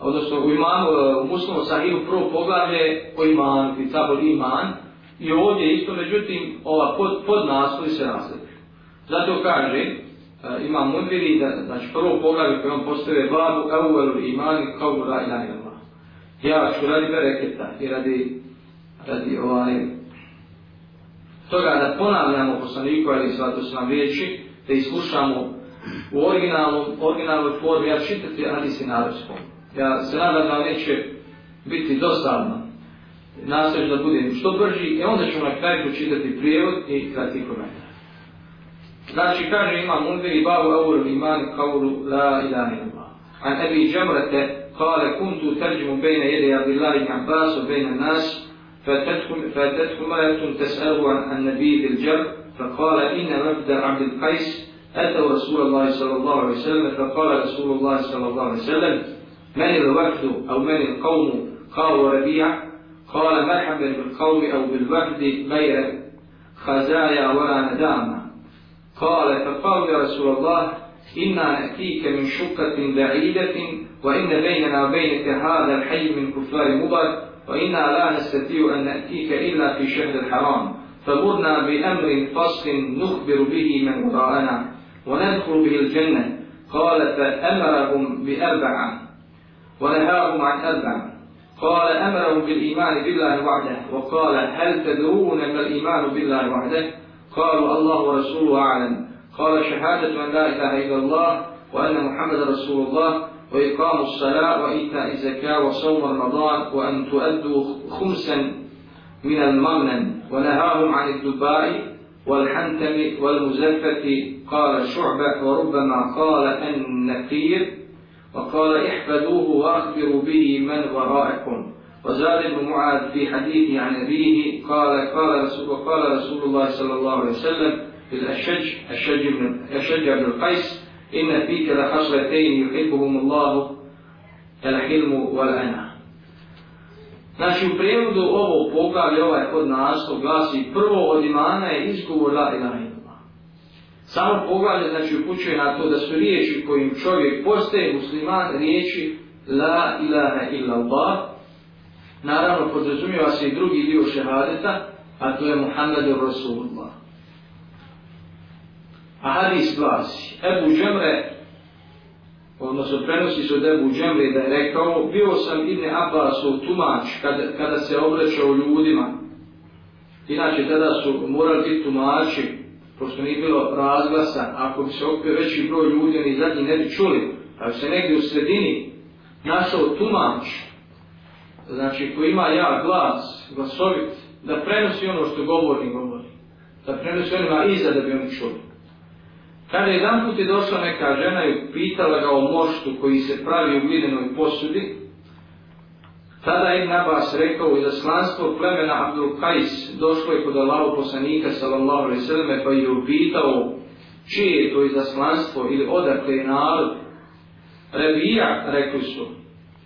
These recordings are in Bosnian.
odnosno u imanu, e, u muslimu sahiru prvo poglavlje o iman, kitabul iman, i ovdje isto, međutim, ova pod, pod naslovi se razlikuju. Zato kaže, e, imam mudviri, da, znači prvo poglavlje koje on postavuje babu, evuvelu imani, kao mu raj najnama. Ja ću radi bereketa i radi, radi ovaj, toga da ponavljamo poslaniku, ali svato su nam riječi, da islušamo u originalnom, originalnoj formi, ja čitati hadisi na arabskom. Ja se nadam da neće biti dosadno. Nastavit da budem što brži i onda ćemo na kraju počitati prijevod i kratki komentar. Znači, kaže imam Munveri babu auru imani kauru la ilaha illallah. An Ebi Džemrate kale kuntu terđimu bejne jede Abdillah ibn Abbas u bejne nas فأتتكم مرأة تسأله عن النبي ذي الجر فقال إن مبدأ عبد القيس أتوا رسول الله صلى الله عليه وسلم فقال رسول الله صلى الله عليه وسلم من الوفد أو من القوم قال ربيع؟ قال مرحبا بالقوم أو بالوفد غير خزايا ولا ندامة. قال فقال يا رسول الله إنا نأتيك من شقة بعيدة وإن بيننا وبينك هذا الحي من كفار مضر وإنا لا نستطيع أن نأتيك إلا في شهر الحرام. فمرنا بأمر فصل نخبر به من وراءنا وندخل به الجنة. قال فأمرهم بأربعة. ونهاهم عن أربعة قال أمرهم بالإيمان بالله وحده. وقال هل تدرون ما الإيمان بالله وحده؟ قالوا الله ورسوله أعلم. قال شهادة أن لا إله إلا الله وأن محمد رسول الله وإقام الصلاة وإيتاء الزكاة وصوم رمضان وأن تؤدوا خمسا من المغنم ونهاهم عن الدباء والحنتم والمزفة. قال شعبة وربما قال النفير. وقال احفظوه واخبروا به من ورائكم وزاد ابن معاذ في حديثه عن أبيه قال قال رسول وقال رسول الله صلى الله عليه وسلم في الأشج الشج بن الشج بن القيس إن فيك لخصلتين يحبهم الله الحلم والأنا Znači u prijevodu ovo poglavlje, ovaj kod naslov glasi prvo od imana je izgovor la ilaha illallah. Samo poglavlje znači upućuje na to da su riječi kojim čovjek postaje musliman riječi la ilaha illa Allah. Naravno podrazumijeva se i drugi dio šehadeta, a to je Muhammedu Rasulullah. A hadis glasi, Ebu Džemre, odnosno prenosi se od Ebu Džemre da je rekao, bio sam Ibn Abbasov tumač kada, kada se obraćao ljudima. Inače, tada su morali biti tumači, pošto nije bilo razglasa, ako bi se okupio veći broj ljudi, oni zadnji ne bi čuli, ali se negdje u sredini našao tumač, znači koji ima ja glas, glasovit, da prenosi ono što govori, govori. Da prenosi onima iza da bi oni čuli. Kada jedan put je došla neka žena i pitala ga o moštu koji se pravi u glidenoj posudi, tada je Nabas rekao i zaslanstvo plemena Abdul Kajs došlo je kod Allahu poslanika sallallahu alaihi sallam pa je upitao čije je to izaslanstvo ili odakle je narod. Rebija, rekli su,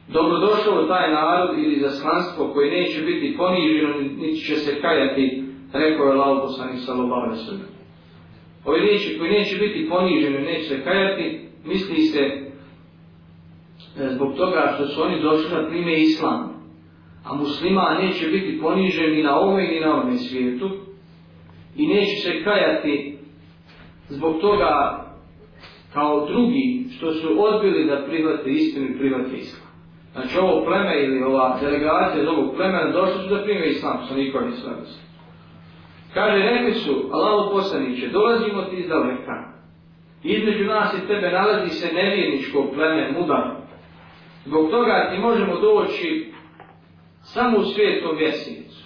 dobrodošao taj narod ili zaslanstvo koje neće biti poniženo, niti će se kajati, rekao je Allahu poslanik sallallahu alaihi sallam ove riječi koji neće biti poniženi, neće se kajati, misli se E, zbog toga što su oni došli na prime islam. A muslima neće biti ponižen ni na ovome ni na ovome svijetu i neće se kajati zbog toga kao drugi što su odbili da prihvate istinu i prihvate islam. Znači ovo pleme ili ova delegacija iz ovog plemena došli su da prime islam, sa nikom islam. Kaže, rekli su, Allaho poslaniće, dolazimo ti iz daleka. Između nas i tebe nalazi se nevjerničko pleme mudar. Zbog toga ti možemo doći samo u svijetom mjesecu.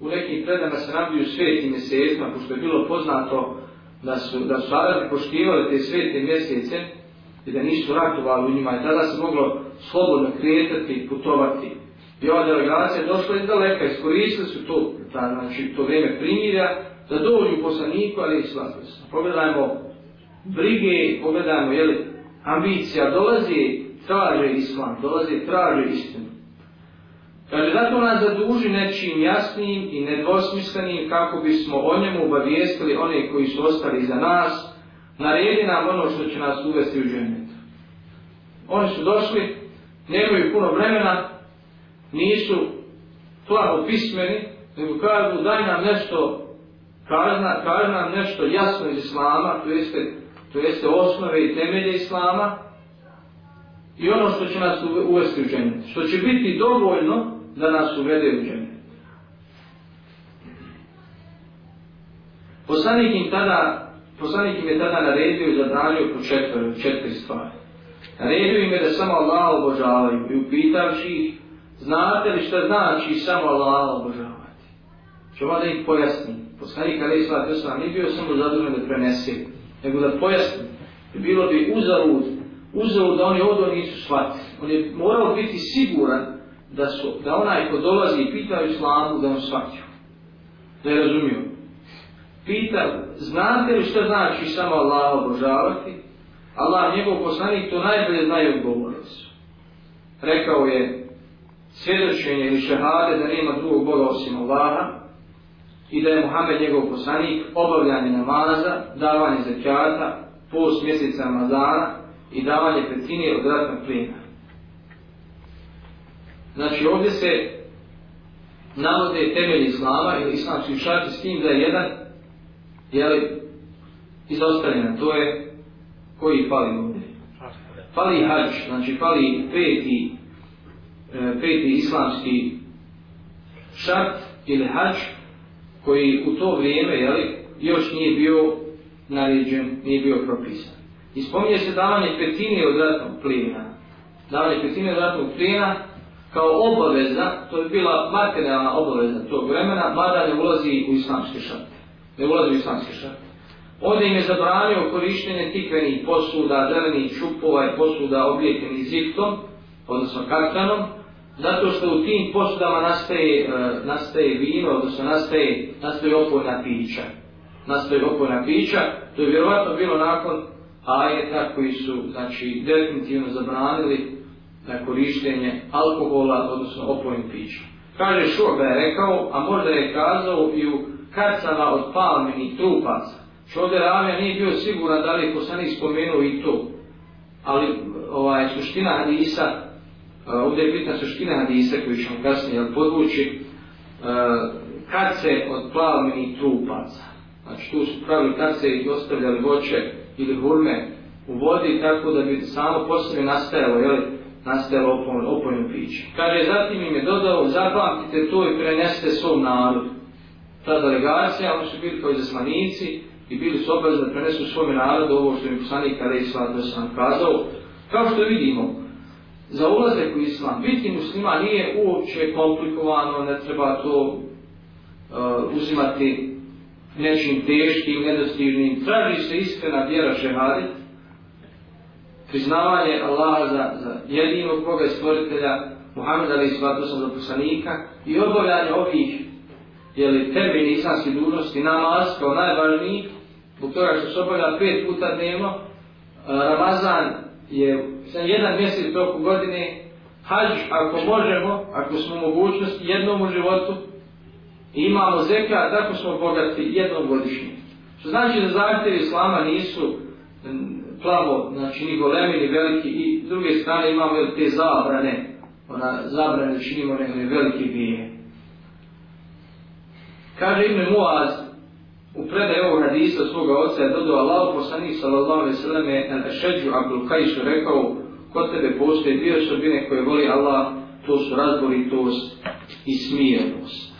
U nekim predama se nabiju svijetim mjesecima, pošto je bilo poznato da su, da su Arabi poštivali te svijete mjesece i da nisu ratovali u njima i tada se moglo slobodno kretati i putovati. I ova delegacija došla iz daleka, iskoristili su to, ta, znači, to vrijeme primirja, da dođu poslaniku, ali i slavili se. Pogledajmo brige, pogledajmo, jeli, ambicija, dolazi, traže islam, dolazi, traže istinu. Kaže, zato nas zaduži nečim jasnim i nedvosmislenim kako bismo o njemu obavijestili one koji su ostali za nas, naredi nam ono što će nas uvesti u džennet. Oni su došli, nemaju puno vremena, nisu plavo pismeni, nego kažu daj nam nešto, kaže nam, nam nešto jasno iz Islama, to jeste, to jeste osnove i temelje Islama, i ono što će nas uvesti u džennet, što će biti dovoljno da nas uvede u džennet. Poslanik im tada, poslanik im je tada naredio i zabranio po četiri, četiri stvari. Naredio im je da samo Allah obožavaju i upitavši ih, znate li šta znači samo Allah obožavati? Čemo da ih pojasni. Poslanik Ali Isla Tesla nije bio samo zadužen da prenese, nego da pojasni. I bilo bi uzalud, uzeo da oni ovdje nisu shvatili. On je morao biti siguran da, su, da onaj ko dolazi i pita islamu da on shvatio. Da je razumio. Pita, znate li šta znači samo Allah obožavati? Allah, njegov poslanik, to najbolje znaju odgovorili su. Rekao je svjedočenje ili šehade da nema drugog Boga osim Allaha i da je Muhammed njegov poslanik, obavljanje namaza, davanje zekijata, post mjeseca Ramazana i davanje petine od ratnog plina. Znači ovdje se navode temelj Islama ili islamski šarti s tim da je jedan jeli, izostavljena, to je koji fali ovdje? Fali hađ, znači fali peti, e, peti islamski šart ili hađ koji u to vrijeme jeli, još nije bio naređen, nije bio propisan. I spominje se davanje petine od ratnog plina. Davanje petine od ratnog plina kao obaveza, to je bila materijalna obaveza tog vremena, mada ne ulazi u islamske šarte. Ne ulazi u islamske šarte. Ovdje im je zabranio korištenje tikvenih posuda, zelenih čupova i posuda oblijetenih ziktom, odnosno kartanom, zato što u tim posudama nastaje, e, nastaje vino, odnosno nastaje, nastaje opojna pića. Nastaje opojna pića, to je vjerovatno bilo nakon ajeta koji su znači, definitivno zabranili na korištenje alkohola, odnosno opojnim pića. Kaže Šuoba je rekao, a možda je kazao i u karcama od palmenih trupaca, Što ovdje Ravija nije bio siguran da li je poslanik spomenuo i to. Ali ovaj, suština hadisa, e, ovdje je bitna suština hadisa koju ćemo kasnije podvući, e, kad se od plavljenih trupaca, znači tu su pravili kad se ih ostavljali voće ili hurme u vodi tako da bi samo poslije nastajalo, jel, nastajalo opojno, opojno piće. Kaže, zatim im je dodao, zapamtite to i preneste svom narodu. Ta delegacija, oni su bili kao zaslanici i bili su obavezni da prenesu svome narodu ovo što im poslanik kada je islam da sam kazao. Kao što vidimo, za ulazak u islam, biti muslima nije uopće komplikovano, ne treba to uh, uzimati nečim teškim, nedostižnim. Traži se iskrena vjera šehadit, priznavanje Allaha za, za jedinog Boga i stvoritelja, Muhammeda Ali Isvatu sam do poslanika i obavljanje ovih jeli, temeljni islamski dužnosti, namaz kao najvažniji, zbog toga što se obavlja pet puta dnevno, e, Ramazan je sam jedan mjesec toku godine, hađ ako možemo, ako smo mogućnosti jednom u životu, imamo zeka, tako smo bogati jednom godišnje. Što znači da zahtjevi Islama nisu plavo, znači ni golemi, ni veliki, i s druge strane imamo te zabrane, ona zabrane da činimo ne velike bije. Kaže ime Muaz, u predaj ovog hadisa svoga oca je dodao Allah poslanih sallallahu alaihi sallam je na šeđu Abdul Kajšu rekao kod tebe postoje dvije osobine koje voli Allah to su razboritost i smijenost.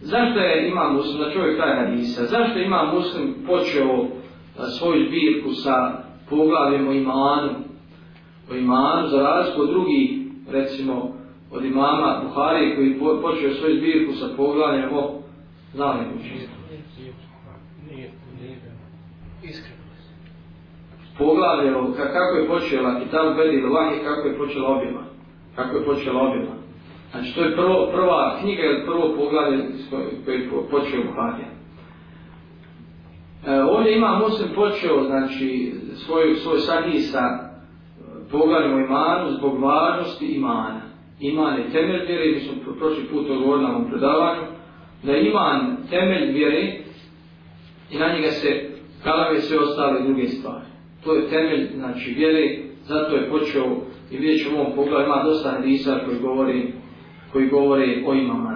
Zašto je imam muslim, da čovjek taj hadisa, zašto ima muslim počeo svoju zbirku sa poglavljem o imanu, o imanu za razliku od drugih, recimo od imama Buhari koji počeo svoju zbirku sa poglavljem o znamenju čistu. Poglavlje, kako je počela Kitabu Bedi Vahi, kako je počela objema. Kako je počela objema. Znači, to je prvo, prva knjiga ili prvo poglavlje koje je počeo Buharija. E, ovdje ima Muslim počeo, znači, svoj, svoj sadnji sa e, poglavljom imanu zbog važnosti imana. Iman je temelj vjere, mi smo prošli put odgovorili na ovom predavanju, da iman temelj vjere i na njega se kalave sve ostale druge stvari. To je temelj, znači, vjere, zato je počeo I vidjet ćemo u ovom pogledu ima dosta hadisa koji govori, koji govore o imamu